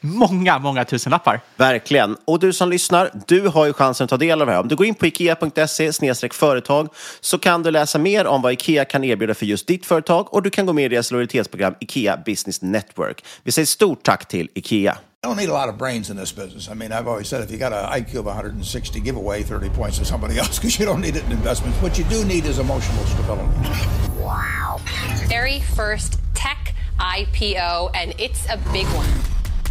många, många tusenlappar. Verkligen. Och du som lyssnar, du har ju chansen att ta del av det här. Om du går in på ikea.se företag så kan du läsa mer om vad Ikea kan erbjuda för just ditt företag och du kan gå med i deras lojalitetsprogram Ikea Business Network. Vi säger stort tack till Ikea. I don't need a lot of brains in this business. I mean, I've always said if you got an IQ of 160, give away 30 points to somebody else because you don't need it in investments. What you do need is emotional stability. Wow. Very first tech IPO, and it's a big one.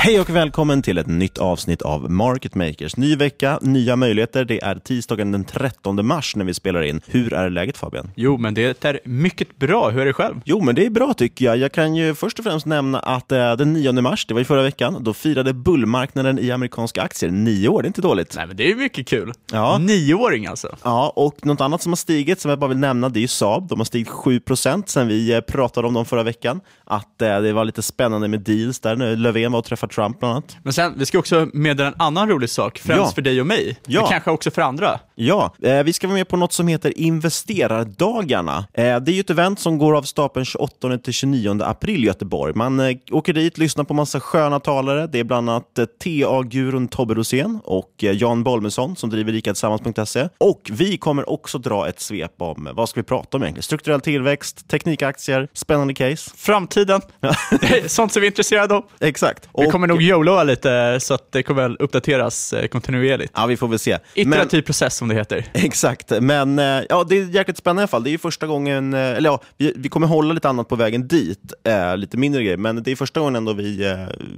Hej och välkommen till ett nytt avsnitt av Market Makers. Ny vecka, nya möjligheter. Det är tisdagen den 13 mars när vi spelar in. Hur är läget Fabian? Jo, men det är mycket bra. Hur är det själv? Jo, men det är bra tycker jag. Jag kan ju först och främst nämna att eh, den 9 mars, det var i förra veckan, då firade bullmarknaden i amerikanska aktier nio år. Det är inte dåligt. Nej, men det är mycket kul. Ja. Nioåring alltså. Ja, och något annat som har stigit, som jag bara vill nämna, det är ju Saab. De har stigit 7% sen vi eh, pratade om dem förra veckan. Att eh, det var lite spännande med deals där. Nu Löfven var och träffade Trump bland annat. Men sen, vi ska också meddela en annan rolig sak, främst Ja. för dig och mig, Ja. men kanske också för andra. Ja, eh, vi ska vara med på något som heter Investerardagarna. Eh, det är ett event som går av stapeln 28 till 29 april i Göteborg. Man eh, åker dit, lyssnar på massa sköna talare. Det är bland annat eh, TA-gurun Tobbe Rosén och eh, Jan Bolmesson som driver rikatillsammans.se. Och vi kommer också dra ett svep om eh, vad ska vi prata om egentligen? Strukturell tillväxt, teknikaktier, spännande case. Framtiden, sånt som vi är intresserade av. Exakt. Och- kommer nog YOLOa lite så att det kommer väl uppdateras eh, kontinuerligt. Ja, vi får väl se. Iterativ process som det heter. Exakt, men eh, ja, det är jäkligt spännande i alla fall. Det är första gången, eh, eller ja, vi, vi kommer hålla lite annat på vägen dit, eh, lite mindre grejer, men det är första gången ändå vi, eh,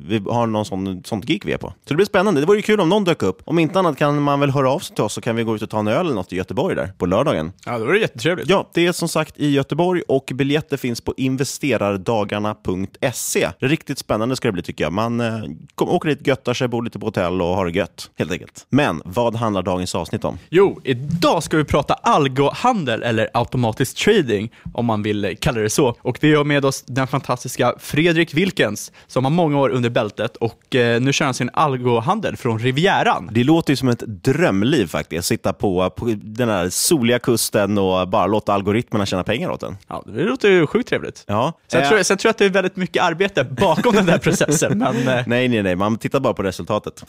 vi har någon sån, sånt gig vi är på. Så det blir spännande. Det vore ju kul om någon dök upp. Om inte annat kan man väl höra av sig till oss så kan vi gå ut och ta en öl eller något i Göteborg där på lördagen. Ja, det vore jättetrevligt. Ja, det är som sagt i Göteborg och biljetter finns på investerardagarna.se. Riktigt spännande ska det bli tycker jag. Man eh, kom, åker dit, göttar sig, bor lite på hotell och har det gött, helt enkelt. Men vad handlar dagens avsnitt om? Jo, idag ska vi prata algohandel eller automatisk trading, om man vill kalla det så. Och vi har med oss den fantastiska Fredrik Wilkens, som har många år under bältet och eh, nu kör han sin algohandel från Rivieran. Det låter ju som ett drömliv faktiskt. Sitta på, på den här soliga kusten och bara låta algoritmerna tjäna pengar åt en. Ja, det låter ju sjukt trevligt. Ja. Sen, Eh, tror jag, sen tror jag att det är väldigt mycket arbete bakom den där processen, men eh, Nej, nej, nej. Man tittar bara på resultatet.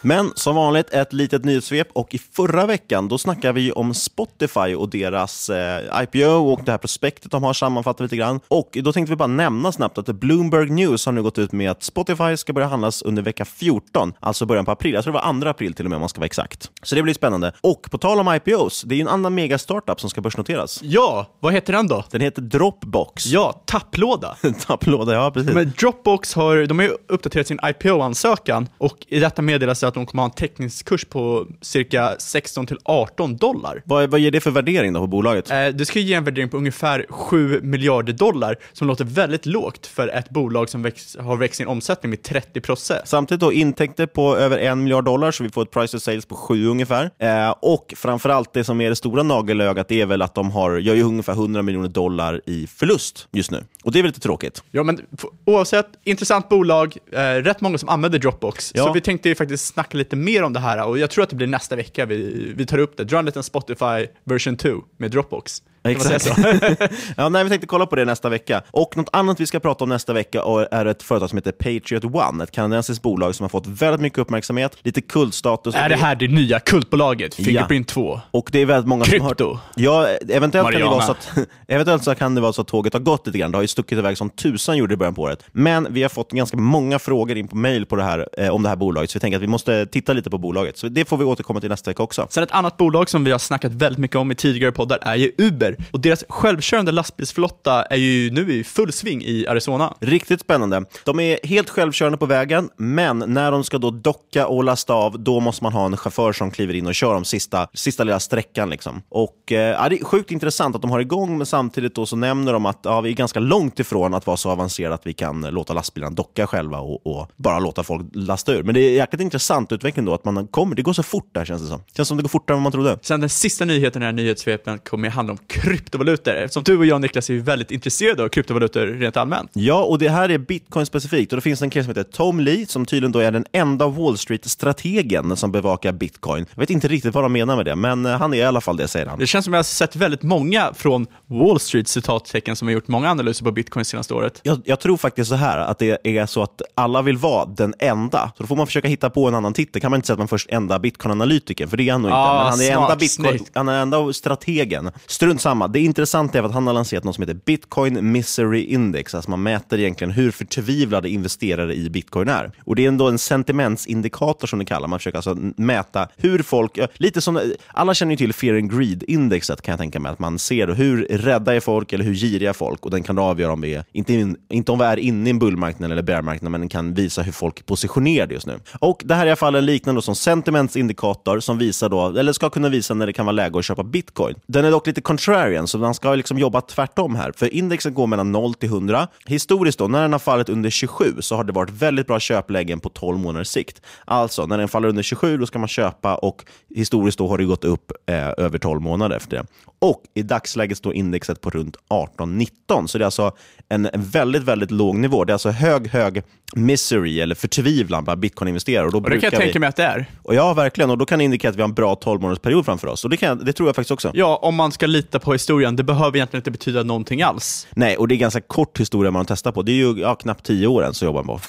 Men som vanligt ett litet nyhetssvep och i förra veckan då snackade vi om Spotify och deras eh, IPO och det här prospektet de har sammanfattat lite grann. Och då tänkte vi bara nämna snabbt att Bloomberg News har nu gått ut med att Spotify ska börja handlas under vecka 14, alltså början på april. Jag tror det var 2 april till och med om man ska vara exakt. Så det blir spännande. Och på tal om IPOs, det är ju en annan mega startup som ska börsnoteras. ja, vad heter den då? Den heter Dropbox. Ja, tapplåda. Tapplåda, ja precis. Men Dropbox har, de har ju uppdaterat sin IPO-ansökan och i detta meddelas att de kommer ha en teckningskurs på cirka 16 till 18 dollar. Vad, vad ger det för värdering då på bolaget? Eh, Det ska ge en värdering på ungefär 7 miljarder dollar, som låter väldigt lågt för ett bolag som väx, har växt sin omsättning med 30 procent. Samtidigt då intäkter på över en miljard dollar, så vi får ett price to sales på sju ungefär. Eh, och framförallt det som är det stora nagelögat, är väl att de har, gör ju ungefär 100 miljoner dollar i förlust just nu. Och det är väl lite tråkigt. Ja, men oavsett, intressant bolag, eh, rätt många som använder Dropbox. Ja. Så vi tänkte ju faktiskt snacka lite mer om det här och jag tror att det blir nästa vecka vi, vi tar upp det. Dra en liten Spotify version 2 med Dropbox. Exakt. ja, nej, vi tänkte kolla på det nästa vecka. Och något annat vi ska prata om nästa vecka är ett företag som heter Patriot One, ett kanadensiskt bolag som har fått väldigt mycket uppmärksamhet, lite kultstatus. är det här det nya kultbolaget, Fingerprint 2? Och det är väldigt många som har Krypto. Ja, eventuellt kan, det vara så Mariana. att, eventuellt så kan det vara så att tåget har gått lite grann. Det har ju stuckit iväg som tusan gjorde i början på året. Men vi har fått ganska många frågor in på mail på det här, eh, om det här bolaget, så vi tänker att vi måste titta lite på bolaget. Så det får vi återkomma till nästa vecka också. Sen ett annat bolag som vi har snackat väldigt mycket om i tidigare poddar är ju Uber. Och deras självkörande lastbilsflotta är ju nu i full sving i Arizona. Riktigt spännande. De är helt självkörande på vägen, men när de ska då docka och lasta av, då måste man ha en chaufför som kliver in och kör de sista, sista lilla sträckan. Liksom. Och, eh, det är sjukt intressant att de har igång, men samtidigt då så nämner de att ja, vi är ganska långt ifrån att vara så avancerade att vi kan låta lastbilarna docka själva och, och bara låta folk lasta ur. Men det är jäkligt intressant utveckling då, att man kommer, det går så fort där känns det som. känns som det går fortare än vad man trodde. Sen den sista nyheten i den här nyhetssvepen kommer handla om kryptovalutor. Eftersom du och jag Niklas är väldigt intresserade av kryptovalutor rent allmänt. Ja, och det här är bitcoin specifikt. Och det finns en kille som heter Tom Lee, som tydligen då är den enda Wall Street-strategen som bevakar bitcoin. Jag vet inte riktigt vad de menar med det, men eh, han är i alla fall det, säger han. Det känns som jag har sett väldigt många från Wall Street citattecken som har gjort många analyser på bitcoin senaste året. Jag, jag tror faktiskt så här, att det är så att alla vill vara den enda. Så då får man försöka hitta på en annan titel. kan man inte säga att man först enda bitcoin-analytikern, för det är han nog inte. Ah, Men han är smart, enda bitcoin, snyggt. han är enda strategen. Strunt skitsamma. Det intressanta är att han har lanserat något som heter Bitcoin Misery Index. Alltså man mäter egentligen hur förtvivlade investerare i bitcoin är. Och det är ändå en sentimentsindikator som det kallar. Man försöker alltså mäta hur folk, lite som, alla känner ju till Fear and Greed-indexet kan jag tänka mig. Att man ser hur rädda är folk eller hur giriga är folk och den kan avgöra om vi är, inte, in, inte om vi är inne i en bullmarknad eller bearmarknad, men den kan visa hur folk är positionerade just nu. Och det här är i alla fall en liknande som sentimentsindikator som visar då, eller ska kunna visa när det kan vara läge att köpa bitcoin. Den är dock lite contrarian, så man ska liksom jobba tvärtom här. För indexen går mellan 0 till 100. Historiskt då, när den har fallit under 27 så har det varit väldigt bra köplägen på 12 månaders sikt. Alltså, när den faller under 27 då ska man köpa och historiskt då har det gått upp eh, över 12 månader efter det. Och i dagsläget står indexet på runt 18-19, så det är alltså en en väldigt, väldigt låg nivå. Det är alltså hög, hög misery eller förtvivlan bland bitcoin-investerare. Och, då Och det kan jag brukar tänka vi... mig att det är. och ja, verkligen. Och då kan det indikera att vi har en bra 12 månaders period framför oss. Och det, kan, det tror jag faktiskt också. Ja, om man ska lita på historien, det behöver egentligen inte betyda någonting alls. Nej, och det är ganska kort historia man testar på. Det är ju ja, knappt 10 år än så jobbar man på.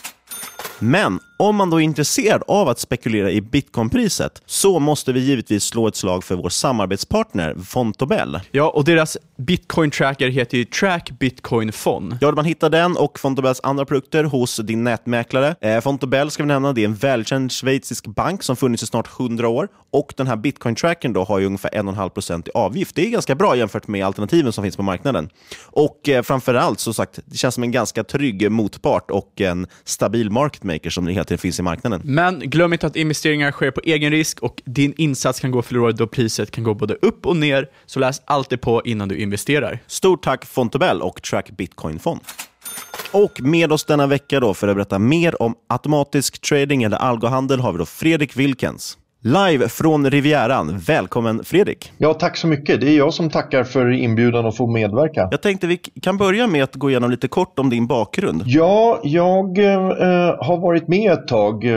Men om man då är intresserad av att spekulera i bitcoinpriset så måste vi givetvis slå ett slag för vår samarbetspartner Fontobel. Ja, och deras bitcoin tracker heter ju Track Bitcoin Fon. Ja, man hittar den och Fontobels andra produkter hos din nätmäklare. Eh, Fontobel ska vi nämna, det är en välkänd schweizisk bank som funnits i snart 100 år och den här bitcoin-trackern då har ju ungefär 1,5% i avgift. Det är ganska bra jämfört med alternativen som finns på marknaden. Och eh, framför allt, så sagt, det känns som en ganska trygg motpart och en stabil market maker som hela tiden finns i marknaden. Men glöm inte att investeringar sker på egen risk och din insats kan gå förlorad då priset kan gå både upp och ner. Så läs alltid på innan du investerar. Stort tack Fontobel och Track Bitcoin Fond. Och med oss denna vecka då för att berätta mer om automatisk trading eller algohandel har vi då Fredrik Wilkens. Live från Rivieran. Välkommen Fredrik! Ja, tack så mycket. Det är jag som tackar för inbjudan att få medverka. Jag tänkte vi kan börja med att gå igenom lite kort om din bakgrund. Ja, jag eh, har varit med ett tag. Eh,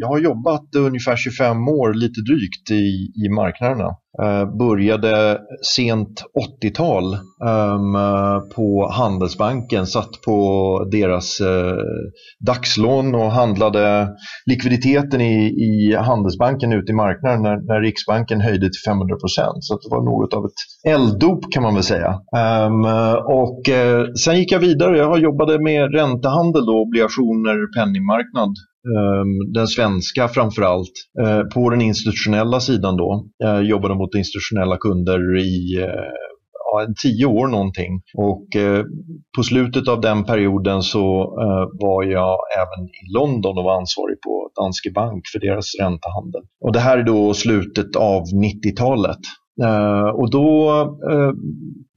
jag har jobbat ungefär 25 år, lite drygt, i, i marknaderna. Eh, började sent 80-tal um, ehm, på Handelsbanken, satt på deras uh, dagslån och handlade likviditeten i, i Handelsbanken ute i marknaden när, när Riksbanken höjde till 500% Så det var något av ett elddop kan man väl säga. Um, och eh, sen gick jag vidare, jag jobbade med räntehandel, då, obligationer, penningmarknad. Ehm, den svenska framförallt. Eh, på den institutionella sidan då eh, jobbade mot institutionella kunder i eh, ja, tio år någonting. Och på slutet av den perioden så var jag även i London och var ansvarig på Danske Bank för deras räntehandel. Och det här är då slutet av 90-talet. Uh, och då uh,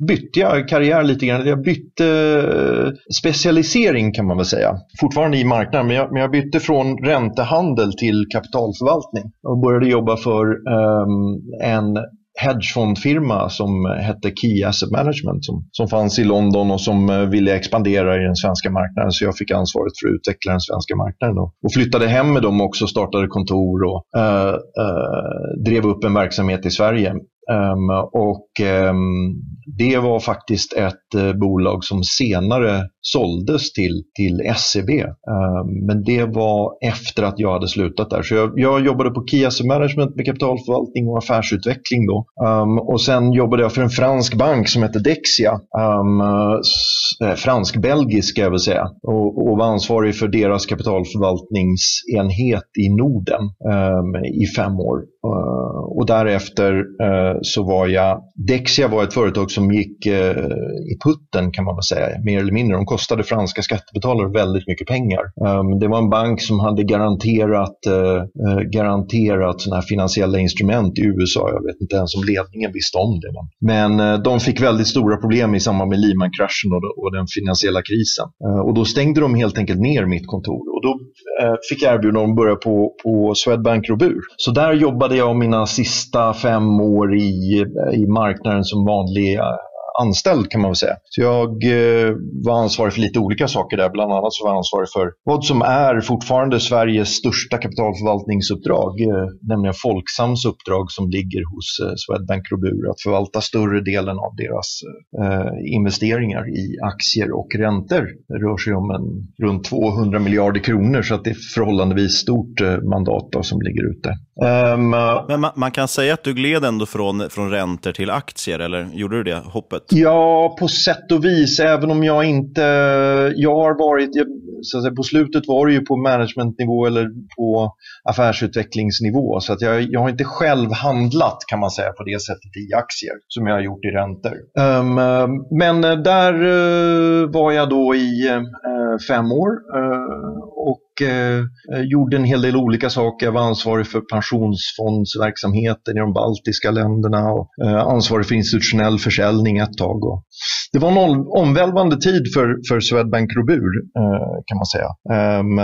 bytte jag karriär lite grann. Jag bytte uh, specialisering kan man väl säga. Fortfarande i marknaden, men jag, men jag, bytte från räntehandel till kapitalförvaltning och började jobba för um, en hedgefondfirma som hette Key Asset Management som, som fanns i London och som ville expandera i den svenska marknaden. Så jag fick ansvaret för att utveckla den svenska marknaden. och, Och flyttade hem med dem också, startade kontor och uh, uh, drev upp en verksamhet i Sverige. Um, och um, det var faktiskt ett uh, bolag som senare såldes till, till SEB. Um, ehm, men det var efter att jag hade slutat där. Så jag, jag jobbade på Key Asset Management med kapitalförvaltning och affärsutveckling då. och sen jobbade jag för en fransk bank som hette Dexia. Uh, Fransk-belgisk ska jag väl säga. Och, och, var ansvarig för deras kapitalförvaltningsenhet i Norden i fem år. Eh, och därefter eh, så var jag, Dexia var ett företag som gick eh, i putten kan man väl säga, mer eller mindre. De kostade franska skattebetalare väldigt mycket pengar. Um, det var en bank som hade garanterat, uh, garanterat såna här finansiella instrument i USA. Jag vet inte ens om ledningen visste om det. Men de fick väldigt stora problem i samband med Lehman-kraschen och, och, den finansiella krisen. Och då stängde de helt enkelt ner mitt kontor. Och då Eh, fick erbjudande om att börja på, på Swedbank Robur. Så där jobbade jag mina sista fem år i eh, i, marknaden som vanlig eh, anställd kan man väl säga. Så jag eh, var ansvarig för lite olika saker där. Bland annat så var jag ansvarig för vad som är fortfarande Sveriges största kapitalförvaltningsuppdrag, eh, nämligen Folksams uppdrag som ligger hos eh, Swedbank Robur att förvalta större delen av deras eh, investeringar i aktier och räntor. Det rör sig om en, runt 200 miljarder kronor så att det är förhållandevis stort eh, mandat då, som ligger ute. Um, Men man, man, kan säga att du gled ändå från, från räntor till aktier, eller gjorde du det hoppet? Ja, på sätt och vis. Även om jag inte... Jag har varit... Så att säga, på slutet var det ju på managementnivå eller på affärsutvecklingsnivå. Så att jag, jag har inte själv handlat kan man säga på det sättet i aktier som jag har gjort i räntor. Um, men eh, där uh, var jag då i uh, fem år. Uh, och Eh, eh, gjorde en hel del olika saker. Jag var ansvarig för pensionsfondsverksamheten i de baltiska länderna och eh, ansvarig för institutionell försäljning ett tag. Och det var en omvälvande tid för, för Swedbank Robur eh, kan man säga. Um,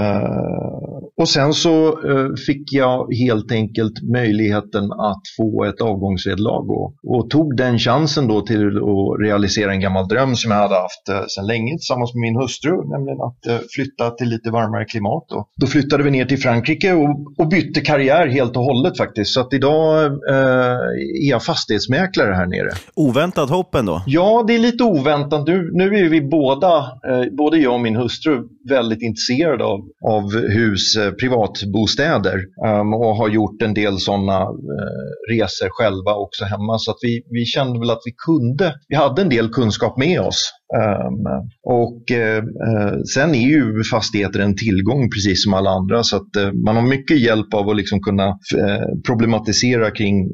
och sen så eh, fick jag helt enkelt möjligheten att få ett avgångsvederlag och, och, tog den chansen då till att realisera en gammal dröm som jag hade haft eh, sedan länge tillsammans med min hustru, nämligen att eh, flytta till lite varmare klimat. Och då flyttade vi ner till Frankrike och, och bytte karriär helt och hållet faktiskt. Så att idag eh, är jag fastighetsmäklare här nere. Oväntat hopp ändå? Ja, det är lite oväntat oväntat. Nu, nu är vi båda, eh, både jag och min hustru, väldigt intresserade av, av hus, eh, privatbostäder um, och har gjort en del sådana eh, resor själva också hemma. Så att vi, vi kände väl att vi kunde, vi hade en del kunskap med oss Um, och uh, sen är ju fastigheter en tillgång precis som alla andra så att uh, man har mycket hjälp av att liksom kunna uh, problematisera kring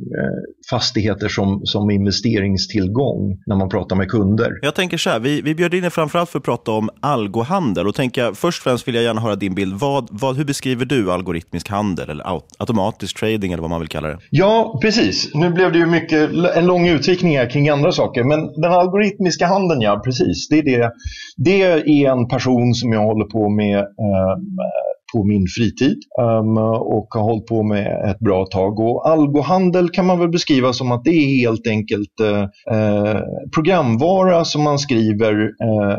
fastigheter som, som investeringstillgång när man pratar med kunder. Jag tänker så här, vi, vi bjöd in er framförallt för att prata om algohandel och tänker först och främst vill jag gärna höra din bild. Vad, vad, hur beskriver du algoritmisk handel eller automatisk trading eller vad man vill kalla det? Ja, precis. Nu blev det ju mycket, en lång utvikning här kring andra saker, men den algoritmiska handeln, ja precis. Det är, det. Det är en person som jag håller på med eh, på min fritid um, och har hållit på med ett bra tag. Och algohandel kan man väl beskriva som att det är helt enkelt uh, programvara som man skriver uh,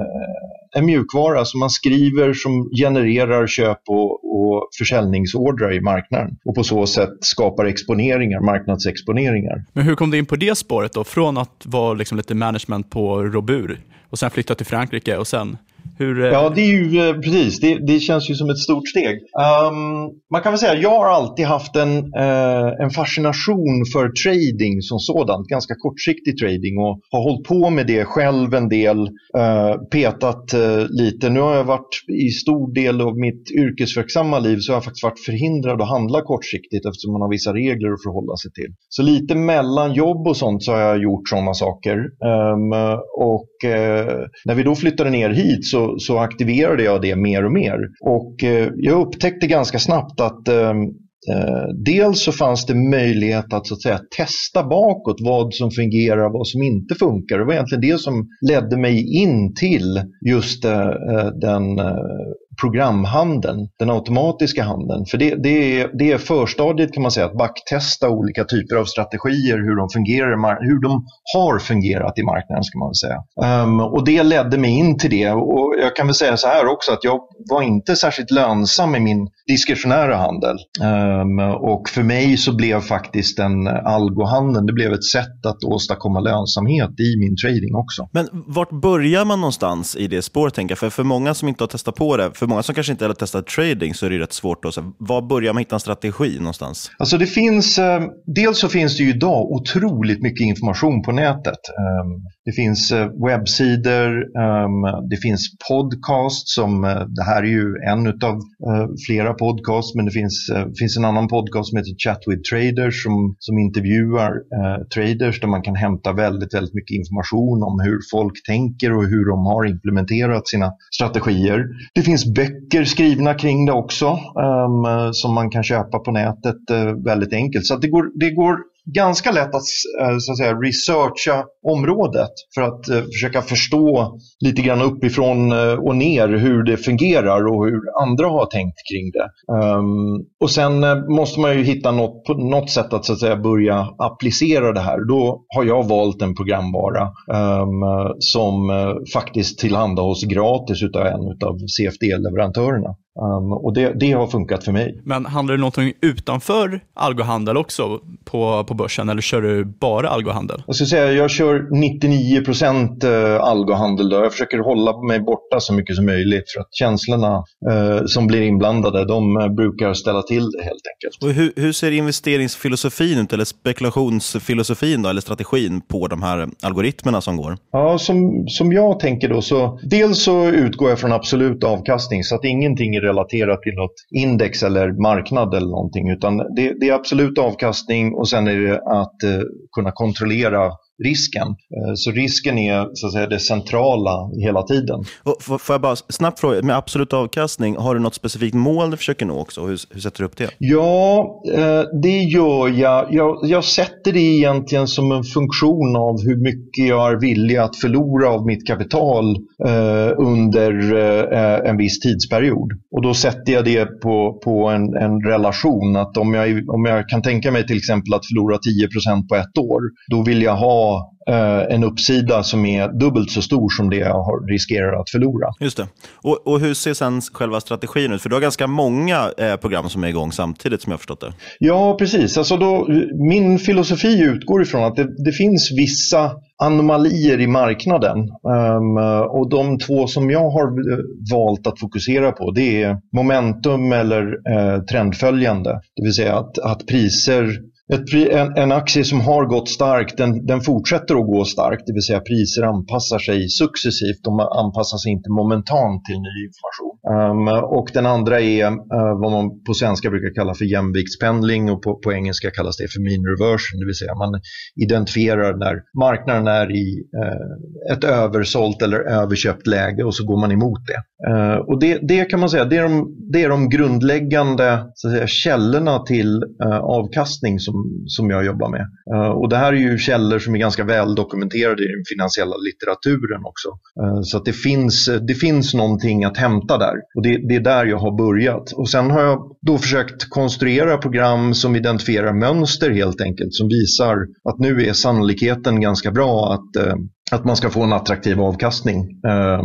en mjukvara som man skriver som genererar köp och, och försäljningsordrar i marknaden och på så sätt skapar exponeringar, marknadsexponeringar. Men hur kom du in på det spåret då? Från att vara liksom lite management på Robur och sen flytta till Frankrike och sen hur, eh, ja, det är ju eh, precis. Det, det, känns ju som ett stort steg. Um, man kan väl säga att jag har alltid haft en, uh, en fascination för trading som sådant. Ganska kortsiktig trading och har hållit på med det själv en del. Uh, petat uh, lite. Nu har jag varit i stor del av mitt yrkesverksamma liv så har jag faktiskt varit förhindrad att handla kortsiktigt eftersom man har vissa regler att förhålla sig till. Så lite mellan jobb och sånt så har jag gjort sådana saker. Um, och när vi då flyttade ner hit så så, aktiverade jag det mer och mer. Och eh, jag upptäckte ganska snabbt att eh, eh, dels så fanns det möjlighet att, så att säga, testa bakåt vad som fungerar och vad som inte funkar. Det var egentligen det som ledde mig in till just eh, eh, den eh, programhandeln, den automatiska handeln. För det, det, är, det är förstadiet kan man säga, att backtesta olika typer av strategier, hur de fungerar, hur de har fungerat i marknaden ska man säga. Um, och det ledde mig in till det och jag kan väl säga så här också att jag var inte särskilt lönsam i min diskretionära handel. Um, och för mig så blev faktiskt den algohandeln, det blev ett sätt att åstadkomma lönsamhet i min trading också. Men vart börjar man någonstans i det spåret tänker jag? För, för många som inte har testat på det, för många som kanske inte har testat trading så är det rätt svårt. Att, var börjar man hitta en strategi någonstans? Alltså det finns, eh, dels så finns det ju idag otroligt mycket information på nätet. Ehm, det finns eh, webbsidor, ehm, det finns podcast som, eh, det här är ju en av eh, flera podcasts, men det finns, eh, finns en annan podcast som heter Chat with Traders som, som intervjuar traders där man kan hämta väldigt, väldigt mycket information om hur folk tänker och hur de har implementerat sina strategier. Det finns böcker skrivna kring det också um, som man kan köpa på nätet uh, väldigt enkelt. Så det, går, det går ganska lätt att, eh, så att säga, researcha området för att eh, försöka förstå lite grann uppifrån eh, och ner hur det fungerar och hur andra har tänkt kring det. Ehm, och sen måste man ju hitta något, på något sätt att, så att säga, börja applicera det här. Då har jag valt en programvara ehm, som faktiskt tillhandahålls gratis av en av CFD-leverantörerna. Um, och det, det, har funkat för mig. Men handlar det någonting utanför algohandel också på, på börsen eller kör du bara algohandel? Jag, ska säga, jag kör 99 procent uh, algohandel. Då. Jag försöker hålla mig borta så mycket som möjligt för att känslorna uh, som blir inblandade de uh, brukar ställa till det helt enkelt. Och hur, hur ser investeringsfilosofin ut eller spekulationsfilosofin då, eller strategin på de här algoritmerna som går? Ja, som, som jag tänker då så dels så utgår jag från absolut avkastning så att ingenting är relaterat till något index eller marknad eller någonting utan det, det är absolut avkastning och sen är det att eh, kunna kontrollera risken. Eh, så risken är så att säga, det centrala hela tiden. Och får jag bara snabbt fråga, med absolut avkastning, har du något specifikt mål du försöker nå också? Hur, hur sätter du upp det? Ja, eh, det gör jag. jag. Jag sätter det egentligen som en funktion av hur mycket jag är villig att förlora av mitt kapital eh, under en viss tidsperiod. Och då sätter jag det på, på en, en relation att om jag, om jag kan tänka mig till exempel att förlora 10% på ett år, då vill jag ha ha eh, en uppsida som är dubbelt så stor som det jag har riskerar att förlora. Just det. Och, och hur ser sen själva strategin ut? För du har ganska många eh, program som är igång samtidigt som jag förstått det. Ja, precis. Alltså då, min filosofi utgår ifrån att det, det finns vissa anomalier i marknaden. Um, och de två som jag har eh, valt att fokusera på det är momentum eller uh, trendföljande. Det vill säga att, att priser ett, en, en, aktie som har gått starkt, den, den, fortsätter att gå starkt, det vill säga priser anpassar sig successivt, de anpassar sig inte momentant till ny information. Um, och den andra är uh, vad man på svenska brukar kalla för jämviktspendling och på, på, engelska kallas det för mean reversion, det vill säga man identifierar när marknaden är i uh, ett översålt eller överköpt läge och så går man emot det. Uh, och det, det, kan man säga, det är de, det är de grundläggande så att säga, källorna till eh, avkastning som som, jag jobbar med. Uh, och det här är ju källor som är ganska väl dokumenterade i den finansiella litteraturen också. Uh, så att det finns, det finns någonting att hämta där och det, det, är där jag har börjat. Och sen har jag då försökt konstruera program som identifierar mönster helt enkelt som visar att nu är sannolikheten ganska bra att eh, att man ska få en attraktiv avkastning eh,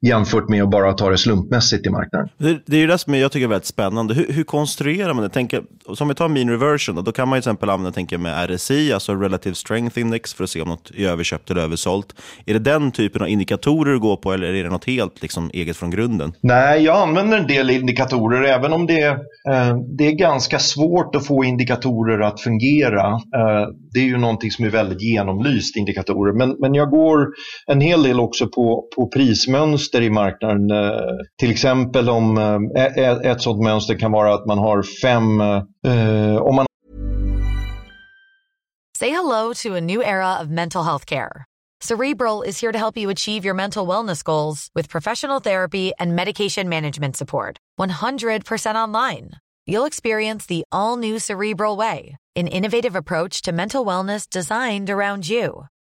jämfört med att bara ta det slumpmässigt i marknaden. Det, det är ju det som jag tycker är väldigt spännande. Hur, hur konstruerar man det? Tänker, som vi tar mean reversion, då kan man till exempel använda tänker, med RSI, alltså relative strength index, för att se om något är överköpt eller översålt. Är det den typen av indikatorer du går på eller är det något helt liksom, eget från grunden? Nej, jag använder en del indikatorer, även om det, eh, det är ganska svårt att få indikatorer att fungera. Eh, det är ju någonting som är väldigt genomlyst, indikatorer. Men, men jag en hel del också på, på prismönster i marknaden. Eh, till exempel om eh, ett sådant mönster kan vara att man har fem... Eh, om man... Say hello to a new era of mental health care. Cerebral is here to help you achieve your mental wellness goals with professional therapy and medication management support. 100% online. You'll experience the all new Cerebral Way, an innovative approach to mental wellness designed around you.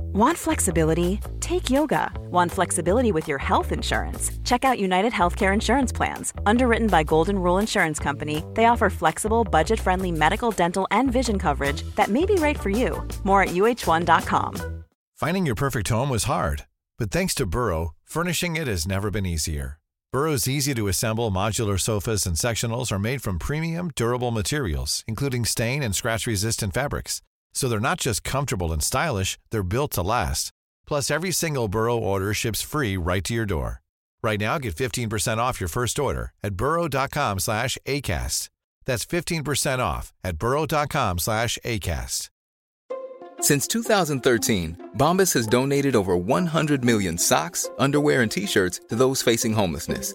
Want flexibility? Take yoga. Want flexibility with your health insurance? Check out United Healthcare Insurance Plans. Underwritten by Golden Rule Insurance Company, they offer flexible, budget friendly medical, dental, and vision coverage that may be right for you. More at uh1.com. Finding your perfect home was hard, but thanks to Burrow, furnishing it has never been easier. Burrow's easy to assemble modular sofas and sectionals are made from premium, durable materials, including stain and scratch resistant fabrics. So they're not just comfortable and stylish, they're built to last. Plus, every single Burrow order ships free right to your door. Right now, get 15% off your first order at burrow.com slash ACAST. That's 15% off at burrow.com slash ACAST. Since 2013, Bombas has donated over 100 million socks, underwear, and T-shirts to those facing homelessness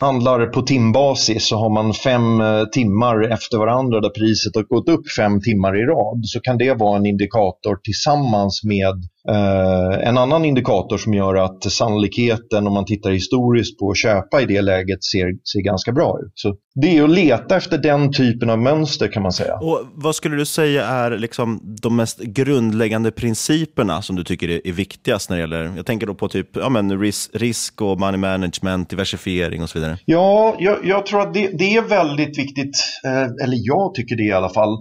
Handlar på timbasis så har man fem eh, timmar efter varandra där priset har gått upp fem timmar i rad. Så kan det vara en indikator tillsammans med Eh, en annan indikator som gör att sannolikheten om man tittar historiskt på att köpa i det läget ser, ser ganska bra ut. Så det är att leta efter den typen av mönster kan man säga. Och Vad skulle du säga är liksom de mest grundläggande principerna som du tycker är, är viktigast när det gäller, jag tänker då på typ ja, men risk, risk och money management, diversifiering och så vidare? Ja, jag, jag tror att det, det, är väldigt viktigt, eh, eller jag tycker det i alla fall,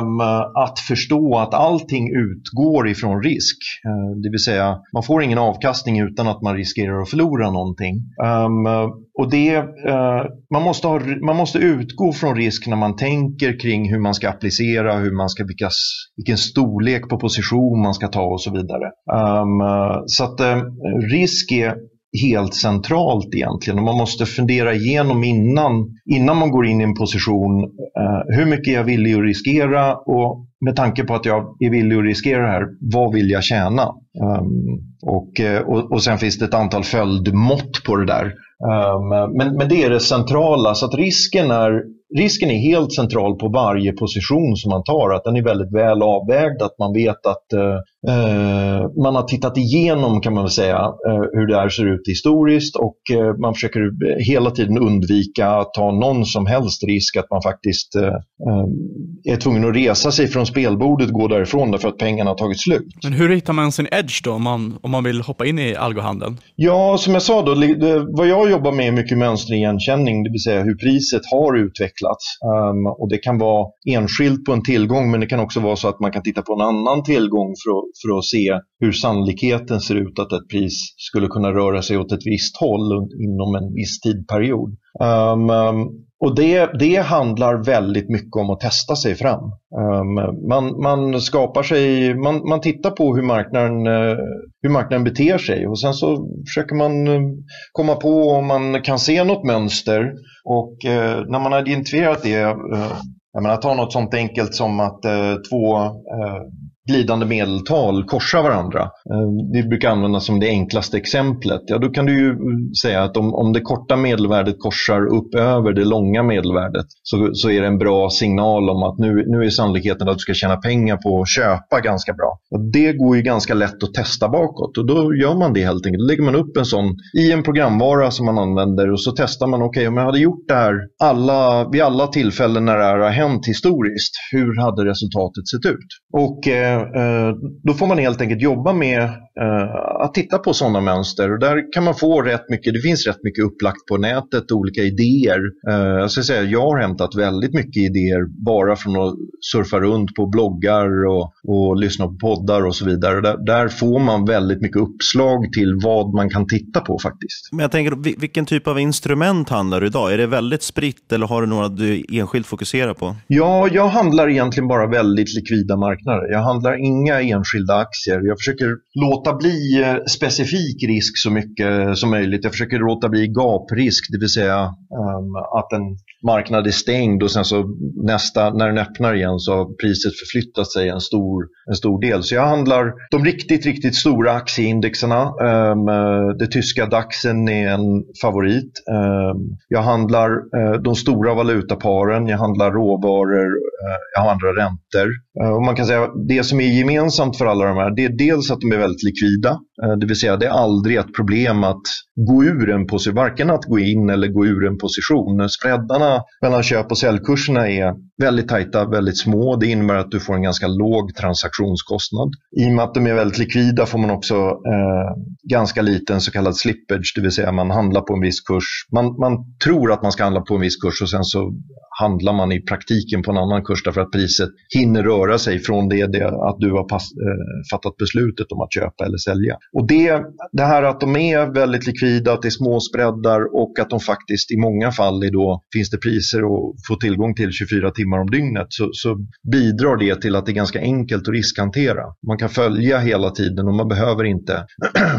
um, att förstå att allting utgår ifrån risk. Eh, det vill säga, man får ingen avkastning utan att man riskerar att förlora någonting. Um, och det, uh, man, måste ha, man måste utgå från risk när man tänker kring hur man ska applicera, hur man ska, vilka, vilken storlek på position man ska ta och så vidare. Um, så att uh, risk är helt centralt egentligen. Och man måste fundera igenom innan, innan man går in i en position eh, hur mycket är jag villig att riskera och med tanke på att jag är villig att riskera det här, vad vill jag tjäna? Um, och, eh, och, och sen finns det ett antal följdmått på det där. Um, men, men det är det centrala, så att risken är risken är helt central på varje position som man tar, att den är väldigt väl avvägd, att man vet att uh, man har tittat igenom kan man väl säga eh, hur det här ser ut historiskt och eh, man försöker hela tiden undvika att ta någon som helst risk att man faktiskt eh, eh, är tvungen att resa sig från spelbordet och gå därifrån därför att pengarna har tagit slut. Men hur hittar man sin edge då om man, om man vill hoppa in i algohandeln? Ja, som jag sa då, vad jag jobbar med är mycket mönsterigenkänning, det vill säga hur priset har utvecklats. Um, och det kan vara enskilt på en tillgång men det kan också vara så att man kan titta på en annan tillgång för att, för att se hur sannolikheten ser ut att ett pris skulle kunna röra sig åt ett visst håll inom en viss tidperiod. Um, um, och det, det handlar väldigt mycket om att testa sig fram. Um, man, man skapar sig, man, man tittar på hur marknaden, uh, hur marknaden beter sig och sen så försöker man uh, komma på om man kan se något mönster och uh, när man har identifierat det, jag menar ta något sånt enkelt som att två glidande medeltal korsar varandra. Eh, det brukar användas som det enklaste exemplet. Ja, då kan du ju mm, säga att om, om det korta medelvärdet korsar upp över det långa medelvärdet så, så är det en bra signal om att nu, nu är sannolikheten att du ska tjäna pengar på att köpa ganska bra. Och det går ju ganska lätt att testa bakåt och då gör man det helt enkelt. Då lägger man upp en sån i en programvara som man använder och så testar man, okej okay, om jag hade gjort det här alla, vid alla tillfällen när det här har hänt historiskt, hur hade resultatet sett ut? Och Eh, då får man helt enkelt jobba med eh, att titta på sådana mönster. Och där kan man få rätt mycket, det finns rätt mycket upplagt på nätet, olika idéer. Eh, jag, ska säga, jag har hämtat väldigt mycket idéer bara från att surfa runt på bloggar och, och lyssna på poddar och så vidare. Där, där, får man väldigt mycket uppslag till vad man kan titta på faktiskt. Men jag tänker, vilken typ av instrument handlar du idag? Är det väldigt spritt eller har du några du enskilt fokuserar på? Ja, jag handlar egentligen bara väldigt likvida marknader. Jag handlar inga enskilda aktier. Jag försöker låta bli eh, specifik risk så mycket som möjligt. Jag försöker låta bli gaprisk, det vill säga um, att en marknad är stängd och sen så nästa, när den öppnar igen så har priset förflyttat sig en stor, en stor del. Så jag handlar de riktigt, riktigt stora aktieindexerna. Um, det tyska DAXen är en favorit. Um, jag handlar uh, de stora valutaparen, jag handlar råvaror, uh, jag handlar räntor. Eh, och man kan säga det som är gemensamt för alla de här, det är dels att de är väldigt likvida. Eh, det vill säga det är aldrig ett problem att gå ur en position, varken att gå in eller gå ur en position. Spreadarna mellan köp och säljkurserna är väldigt tajta, väldigt små. Det innebär att du får en ganska låg transaktionskostnad. I och med att de är väldigt likvida får man också eh, ganska liten så kallad slippage, det vill säga man handlar på en viss kurs. Man, man tror att man ska handla på en viss kurs och sen så handlar man i praktiken på en annan kurs därför att priset hinner röra sig från det, det att du har pass, eh, fattat beslutet om att köpa eller sälja. Och det, det här att de är väldigt likvida, att det är små spreadar och att de faktiskt i många fall är då, finns det priser att få tillgång till 24 timmar om dygnet så, så bidrar det till att det är ganska enkelt att riskhantera. Man kan följa hela tiden och man behöver inte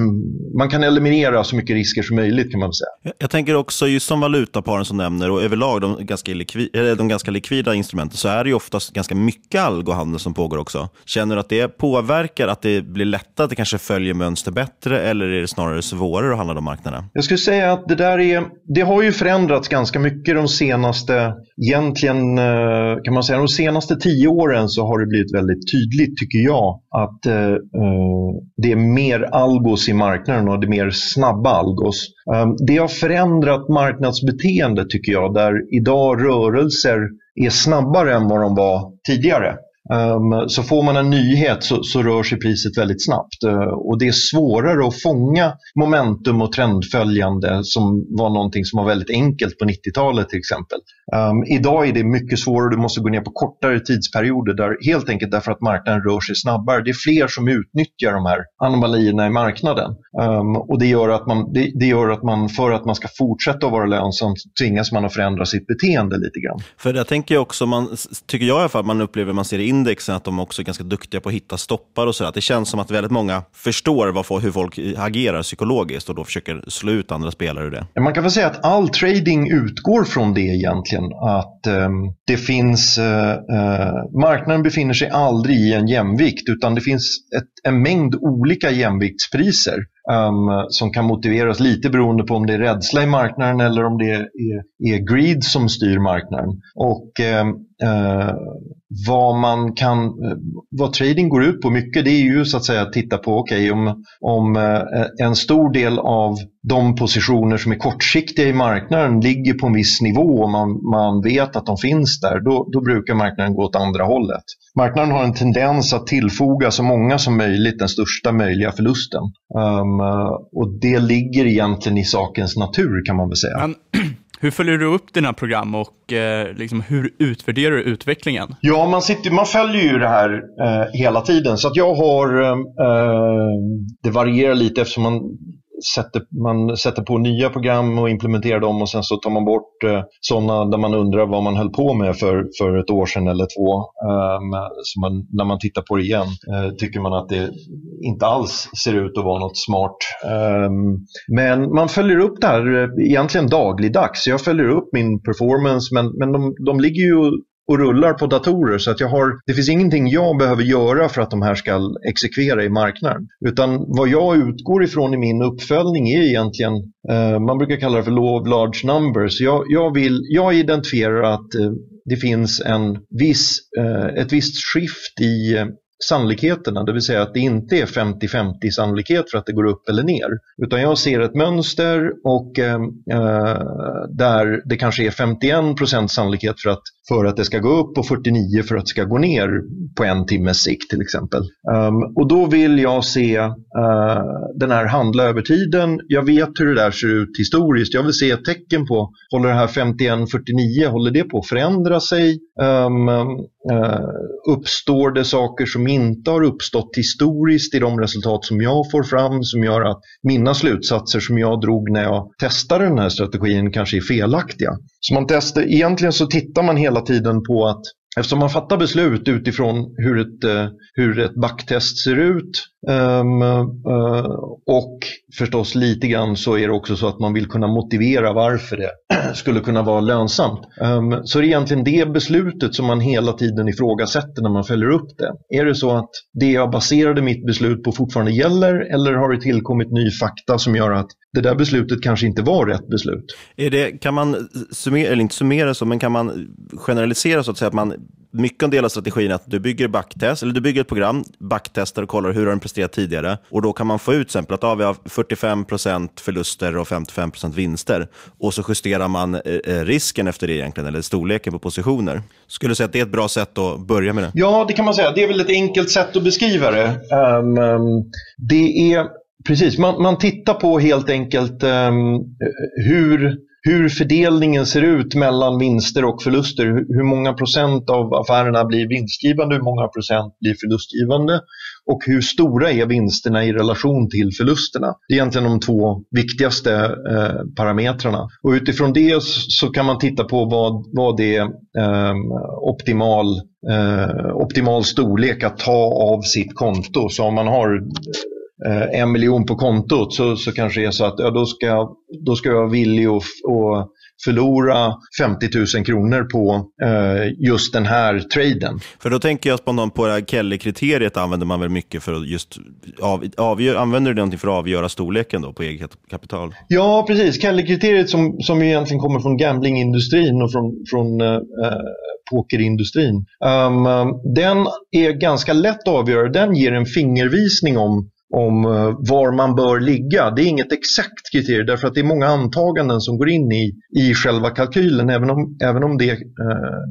man kan eliminera så mycket risker som möjligt kan man säga. Jag tänker också just som valutaparen som nämner och överlag de ganska likvida de ganska likvida instrumenten så är det ju oftast ganska mycket algohandel som pågår också. Känner du att det påverkar, att det blir lättare, att det kanske följer mönster bättre eller är det snarare svårare att handla de marknaderna? Jag skulle säga att det där är, det har ju förändrats ganska mycket de senaste, egentligen eh, kan man säga de senaste tio åren så har det blivit väldigt tydligt tycker jag att eh, eh, det är mer algos i marknaden och det är mer snabba algos. Eh, det har förändrat marknadsbeteende tycker jag, där idag rörelser är snabbare än vad de var tidigare. Um, så får man en nyhet så, så, rör sig priset väldigt snabbt uh, och det är svårare att fånga momentum och trendföljande som var någonting som var väldigt enkelt på 90-talet till exempel. Um, idag är det mycket svårare, du måste gå ner på kortare tidsperioder där, helt enkelt därför att marknaden rör sig snabbare. Det är fler som utnyttjar de här anomalierna i marknaden um, och det gör, att man, det, det, gör att man för att man ska fortsätta att vara lönsam tvingas man att förändra sitt beteende lite grann. För jag tänker också, man, tycker jag i alla fall, man upplever, man ser det indexen att de också är ganska duktiga på att hitta stoppar och sådär. det känns som att väldigt många förstår vad, hur folk agerar psykologiskt och då försöker slå ut andra spelare ur det. Man kan väl säga att all trading utgår från det egentligen. Att eh, det finns, eh, eh, marknaden befinner sig aldrig i en jämvikt utan det finns ett, en mängd olika jämviktspriser um, som kan motiveras lite beroende på om det är rädsla i marknaden eller om det är, är greed som styr marknaden. Och um, uh, vad man kan, uh, vad trading går ut på mycket det är ju så att säga att titta på, okej okay, om, om uh, en stor del av de positioner som är kortsiktiga i marknaden ligger på en viss nivå och man, man vet att de finns där, då, då brukar marknaden gå åt andra hållet. Marknaden har en tendens att tillfoga så många som möjligt den största möjliga förlusten. Um, och det ligger egentligen i sakens natur kan man väl säga. Men, hur följer du upp dina program och eh, liksom, hur utvärderar du utvecklingen? Ja, man, sitter, man följer ju det här eh, hela tiden. Så att jag har, eh, det varierar lite eftersom man sätter, man sätter på nya program och implementerar dem och sen så tar man bort eh, sådana där man undrar vad man höll på med för, för ett år sedan eller två. Eh, så man, när man tittar på det igen eh, tycker man att det inte alls ser ut att vara något smart. Ehm, men man följer upp det här eh, egentligen dagligdags. Jag följer upp min performance men, men de, de ligger ju och rullar på datorer så att jag har, det finns ingenting jag behöver göra för att de här ska exekvera i marknaden. Utan vad jag utgår ifrån i min uppföljning är egentligen, eh, man brukar kalla det för law of large numbers. Jag, jag, vill, jag identifierar att eh, det finns en viss, eh, ett visst skift i eh, sannolikheterna, det vill säga att det inte är 50-50 sannolikhet för att det går upp eller ner. Utan jag ser ett mönster och ehm, eh, där det kanske är 51 sannolikhet för att, för att det ska gå upp och 49 för att det ska gå ner på en timmes sikt till exempel. Um, och då vill jag se uh, den här handla över tiden. Jag vet hur det där ser ut historiskt. Jag vill se ett tecken på, håller det här 51-49, håller det på att förändra sig? Um, Eh, uppstår det saker som inte har uppstått historiskt i de resultat som jag får fram som gör att mina slutsatser som jag drog när jag testade den här strategin kanske är felaktiga. Så man testar, egentligen så tittar man hela tiden på att Eftersom man fattar beslut utifrån hur ett, eh, hur ett backtest ser ut um, uh, och förstås lite grann så är det också så att man vill kunna motivera varför det skulle kunna vara lönsamt. Um, så det är egentligen det beslutet som man hela tiden ifrågasätter när man följer upp det. Är det så att det jag baserade mitt beslut på fortfarande gäller eller har det tillkommit ny fakta som gör att det där beslutet kanske inte var rätt beslut? Är det, kan man summera, eller inte summera så, men kan man generalisera så att säga att man mycket en del av strategin är att du bygger backtest, eller du bygger ett program, backtestar och kollar hur har den presterat tidigare. Och då kan man få ut exempel att ah, vi har 45% förluster och 55% vinster. Och så justerar man eh, eh, risken efter det egentligen, eller storleken på positioner. Skulle du säga att det är ett bra sätt att börja med det? Ja, det kan man säga. Det är väl ett enkelt sätt att beskriva det. Um, um, det är Precis, man, man, tittar på helt enkelt um, hur hur fördelningen ser ut mellan vinster och förluster. Hur många procent av affärerna blir vinstgivande, hur många procent blir förlustgivande och hur stora är vinsterna i relation till förlusterna. Det är egentligen de två viktigaste eh, parametrarna. Och utifrån det så kan man titta på vad, vad det är eh, optimal, eh, optimal storlek att ta av sitt konto. Så om man har en miljon på kontot så, så kanske det är så att ja, då, ska, då ska jag vara villig att, förlora 50 000 kronor på eh, just den här traden. För då tänker jag spontant på det här Kelly-kriteriet använder man väl mycket för att just av, avgör, använder du det någonting för att avgöra storleken då på eget kapital? Ja, precis. Kelly-kriteriet som, som egentligen kommer från gamblingindustrin och från, från eh, pokerindustrin. Um, den är ganska lätt att avgöra. Den ger en fingervisning om om eh, var man bör ligga. Det är inget exakt kriterium därför att det är många antaganden som går in i, i själva kalkylen. Även om, även om det, eh,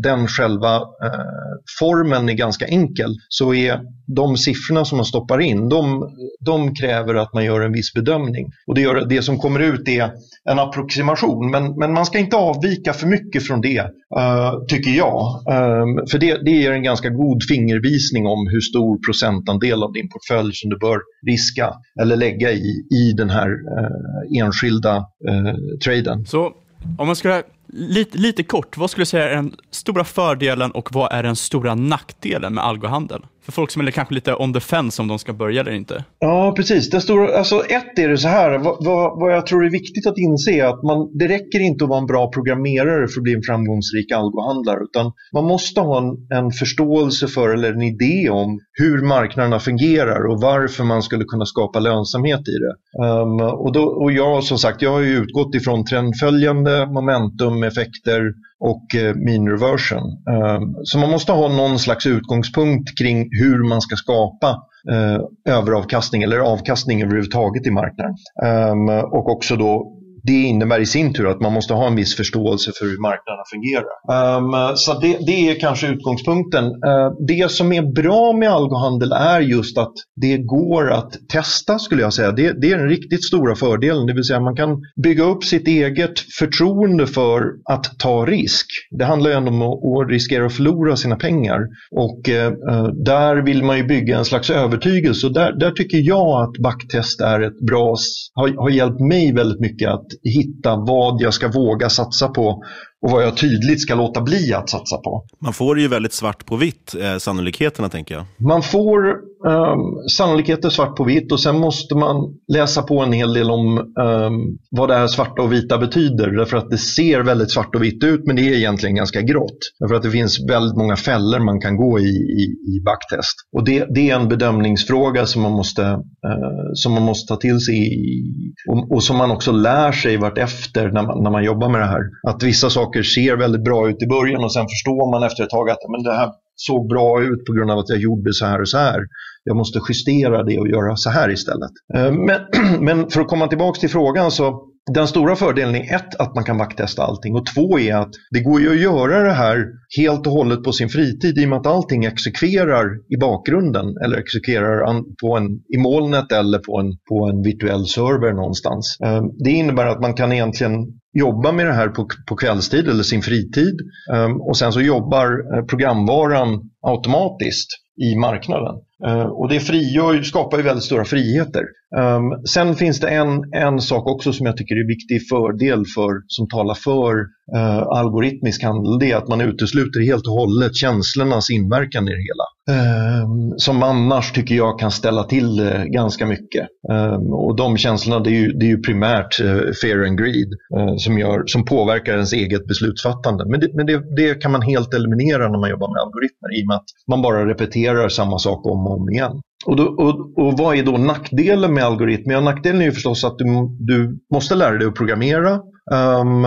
den själva eh, formeln är ganska enkel så är de siffrorna som man stoppar in, de, de kräver att man gör en viss bedömning. Och det, gör, det som kommer ut är en approximation, men, men man ska inte avvika för mycket från det, uh, tycker jag. Um, för det, det ger en ganska god fingervisning om hur stor procentandel av din portfölj som du bör riska eller lägga i, i den här uh, enskilda uh, traden. Så om man ska lite, lite kort, vad skulle du säga är den stora fördelen och vad är den stora nackdelen med algohandel? För folk som är kanske lite on the fence om de ska börja eller inte. Ja, precis. Det stora, alltså ett är det så här, vad, vad, vad jag tror är viktigt att inse är att man, det räcker inte att vara en bra programmerare för att bli en framgångsrik algohandlare, utan man måste ha en, en förståelse för eller en idé om hur marknaderna fungerar och varför man skulle kunna skapa lönsamhet i det. Um, och, då, och jag som sagt, jag har ju utgått ifrån trendföljande momentum-effekter och eh, mean reversion. Ehm, så man måste ha någon slags utgångspunkt kring hur man ska skapa eh, överavkastning eller avkastning överhuvudtaget i marknaden. Ehm, och också då det innebär i sin tur att man måste ha en viss förståelse för hur marknaderna fungerar. Um, så det, det, är kanske utgångspunkten. Uh, det som är bra med algohandel är just att det går att testa skulle jag säga. Det, det är den riktigt stora fördelen, det vill säga man kan bygga upp sitt eget förtroende för att ta risk. Det handlar ju ändå om att, riskera att förlora sina pengar och uh, där vill man ju bygga en slags övertygelse och där, där tycker jag att backtest är ett bra, har, har hjälpt mig väldigt mycket att hitta vad jag ska våga satsa på och vad jag tydligt ska låta bli att satsa på. Man får ju väldigt svart på vitt, eh, sannolikheterna tänker jag. Man får eh, sannolikheter svart på vitt och sen måste man läsa på en hel del om um, vad det här svarta och vita betyder. Därför att det ser väldigt svart och vitt ut men det är egentligen ganska grått. Därför att det finns väldigt många fällor man kan gå i i, i backtest. Och det, det, är en bedömningsfråga som man måste, uh, som man måste ta till sig i, och, och, som man också lär sig vartefter när man, när man jobbar med det här. Att vissa saker saker ser väldigt bra ut i början och sen förstår man efter ett tag att men det här såg bra ut på grund av att jag gjorde så här och så här. Jag måste justera det och göra så här istället. Eh, men, men för att komma tillbaka till frågan så den stora fördelen är ett, att man kan backtesta allting och två är att det går ju att göra det här helt och hållet på sin fritid i och med att allting exekverar i bakgrunden eller exekverar på en, i molnet eller på en, på en virtuell server någonstans. Ehm, det innebär att man kan egentligen jobba med det här på, på kvällstid eller sin fritid ehm, och sen så jobbar eh, programvaran automatiskt i marknaden. Ehm, och det frigör, skapar ju väldigt stora friheter. Um, sen finns det en, en sak också som jag tycker är viktig fördel för, som talar för uh, algoritmisk handel. Det är att man utesluter helt och hållet känslornas inverkan i det hela. Um, som annars tycker jag kan ställa till uh, ganska mycket. Um, och de känslorna det är ju, det är ju primärt uh, fear and greed uh, som, gör, som påverkar ens eget beslutsfattande. Men, det, men det, det, kan man helt eliminera när man jobbar med algoritmer i och med att man bara repeterar samma sak om och om igen. Och, då, och, och, vad är då nackdelen med algoritmer? Ja, nackdelen är ju förstås att du, du måste lära dig att programmera. Um,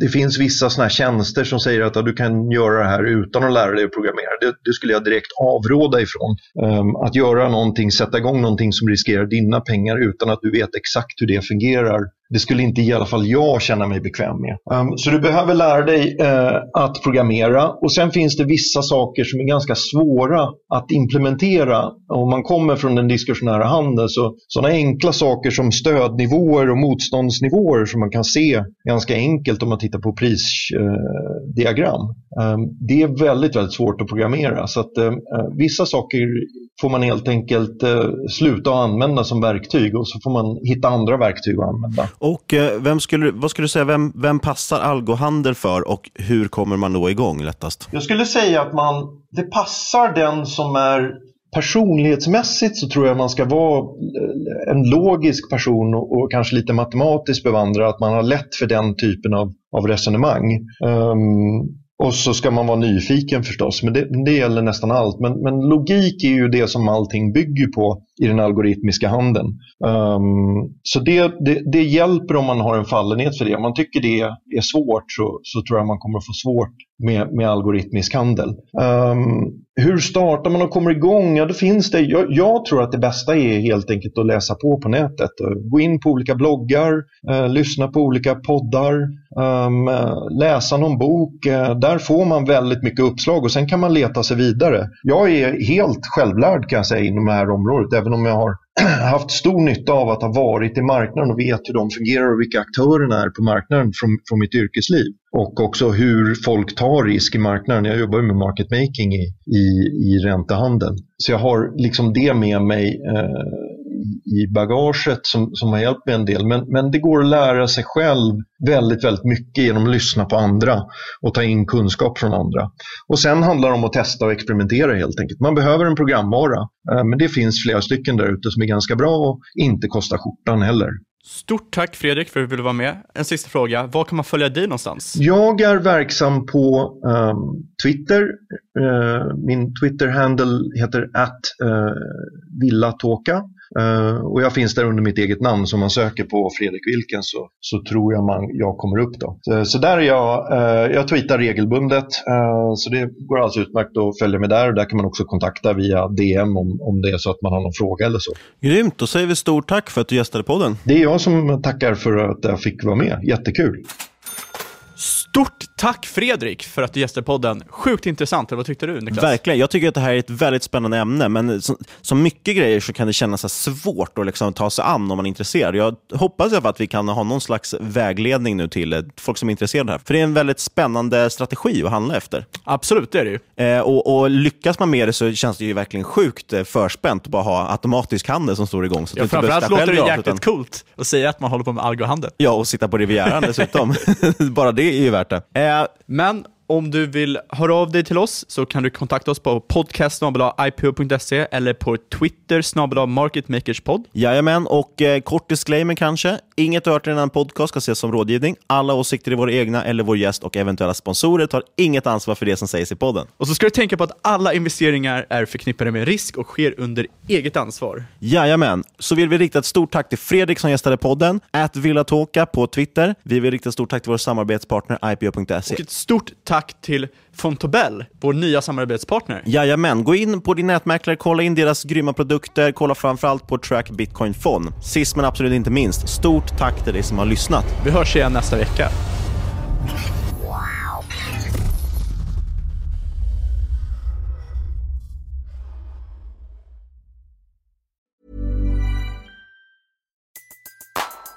det finns vissa såna tjänster som säger att ja, du kan göra det här utan att lära dig att programmera. Det, det skulle jag direkt avråda ifrån. Um, att göra någonting, sätta igång någonting som riskerar dina pengar utan att du vet exakt hur det fungerar det skulle inte i alla fall jag känna mig bekväm med. Um, så du behöver lära dig uh, att programmera och sen finns det vissa saker som är ganska svåra att implementera. Om man kommer från den diskursionära handeln så sådana enkla saker som stödnivåer och motståndsnivåer som man kan se ganska enkelt om man tittar på prisdiagram. Eh, uh, um, det är väldigt, väldigt svårt att programmera så att uh, vissa saker får man helt enkelt sluta att använda som verktyg och så får man hitta andra verktyg att använda. Och eh, vem skulle, vad skulle du säga, vem, vem passar algohandel för och hur kommer man då igång lättast? Jag skulle säga att man, det passar den som är personlighetsmässigt så tror jag man ska vara eh, en logisk person och, och kanske lite matematiskt bevandrad, att man har lätt för den typen av, av resonemang. Um, och så ska man vara nyfiken förstås, men det, det gäller nästan allt. Men, men, logik är ju det som allting bygger på i den algoritmiska handeln. Um, ehm, så det, det, det, hjälper om man har en fallenhet för det. Om man tycker det är svårt så, så tror jag man kommer få svårt med, med algoritmisk handel. Um, hur startar man och kommer igång? Ja, det finns det, jag, jag, tror att det bästa är helt enkelt att läsa på på nätet. Eh, gå in på olika bloggar, uh, lyssna på olika poddar, um, läsa någon bok. Uh, där får man väldigt mycket uppslag och sen kan man leta sig vidare. Jag är helt självlärd kan jag säga inom det här området, även om jag har haft stor nytta av att ha varit i marknaden och vet hur de fungerar och vilka aktörerna är på marknaden från, från mitt yrkesliv. Och också hur folk tar risk i marknaden. Jag jobbar med market making i, i, i räntehandeln. Så jag har liksom det med mig eh, i bagaget som, som har hjälpt mig en del. Men, men det går att lära sig själv väldigt, väldigt mycket genom att lyssna på andra och ta in kunskap från andra. Och sen handlar det om att testa och experimentera helt enkelt. Man behöver en programvara, eh, men det finns flera stycken där ute som är ganska bra och inte kostar skjortan heller. Stort tack Fredrik för att du ville vara med. En sista fråga, var kan man följa dig någonstans? Jag är verksam på um, Twitter. Uh, min Twitter-handle heter att uh, villatåka. Uh, och jag finns där under mitt eget namn, så om man söker på Fredrik Wilken så, så tror jag man, jag kommer upp. Då. Så, så där är jag, uh, jag tweetar regelbundet, uh, så det går alldeles utmärkt att följa mig där. Där kan man också kontakta via DM om, om det är så att man har någon fråga eller så. Grymt, då säger vi stort tack för att du gästade podden. Det är jag som tackar för att jag fick vara med, jättekul. Stort tack Fredrik för att du gästade podden. Sjukt intressant. Vad tyckte du Niklas? Verkligen. Jag tycker att det här är ett väldigt spännande ämne, men som, som mycket grejer så kan det kännas svårt att liksom ta sig an om man är intresserad. Jag hoppas att vi kan ha någon slags vägledning nu till eh, folk som är intresserade här. För det är en väldigt spännande strategi att handla efter. Absolut, det är det ju. Eh, och, och, lyckas man med det så känns det ju verkligen sjukt eh, förspänt att bara ha automatisk handel som står igång. Så ja, framförallt låter det jäkligt utan... coolt att säga att man håller på med algohandel. Ja, och sitta på Rivieran dessutom. bara det är ju värt värt det. Eh, men om du vill höra av dig till oss så kan du kontakta oss på podcast.ipo.se eller på Twitter marketmakerspod. Jajamän, och eh, kort disclaimer kanske. Inget du hört i denna podcast ska ses som rådgivning. Alla åsikter i våra egna eller vår gäst och eventuella sponsorer tar inget ansvar för det som sägs i podden. Och så ska du tänka på att alla investeringar är förknippade med risk och sker under eget ansvar. Jajamän, så vill vi rikta ett stort tack till Fredrik som gästade podden, @villatåka på Twitter. Vi vill rikta ett stort tack till vår samarbetspartner IPO.se. Och ett stort tack till Fontobel, vår nya samarbetspartner. Jajamän, gå in på din nätmäklare, kolla in deras grymma produkter, kolla framförallt på Track Bitcoin Fond. Sist men absolut inte minst, stort tack till dig som har lyssnat. Vi hörs igen nästa vecka.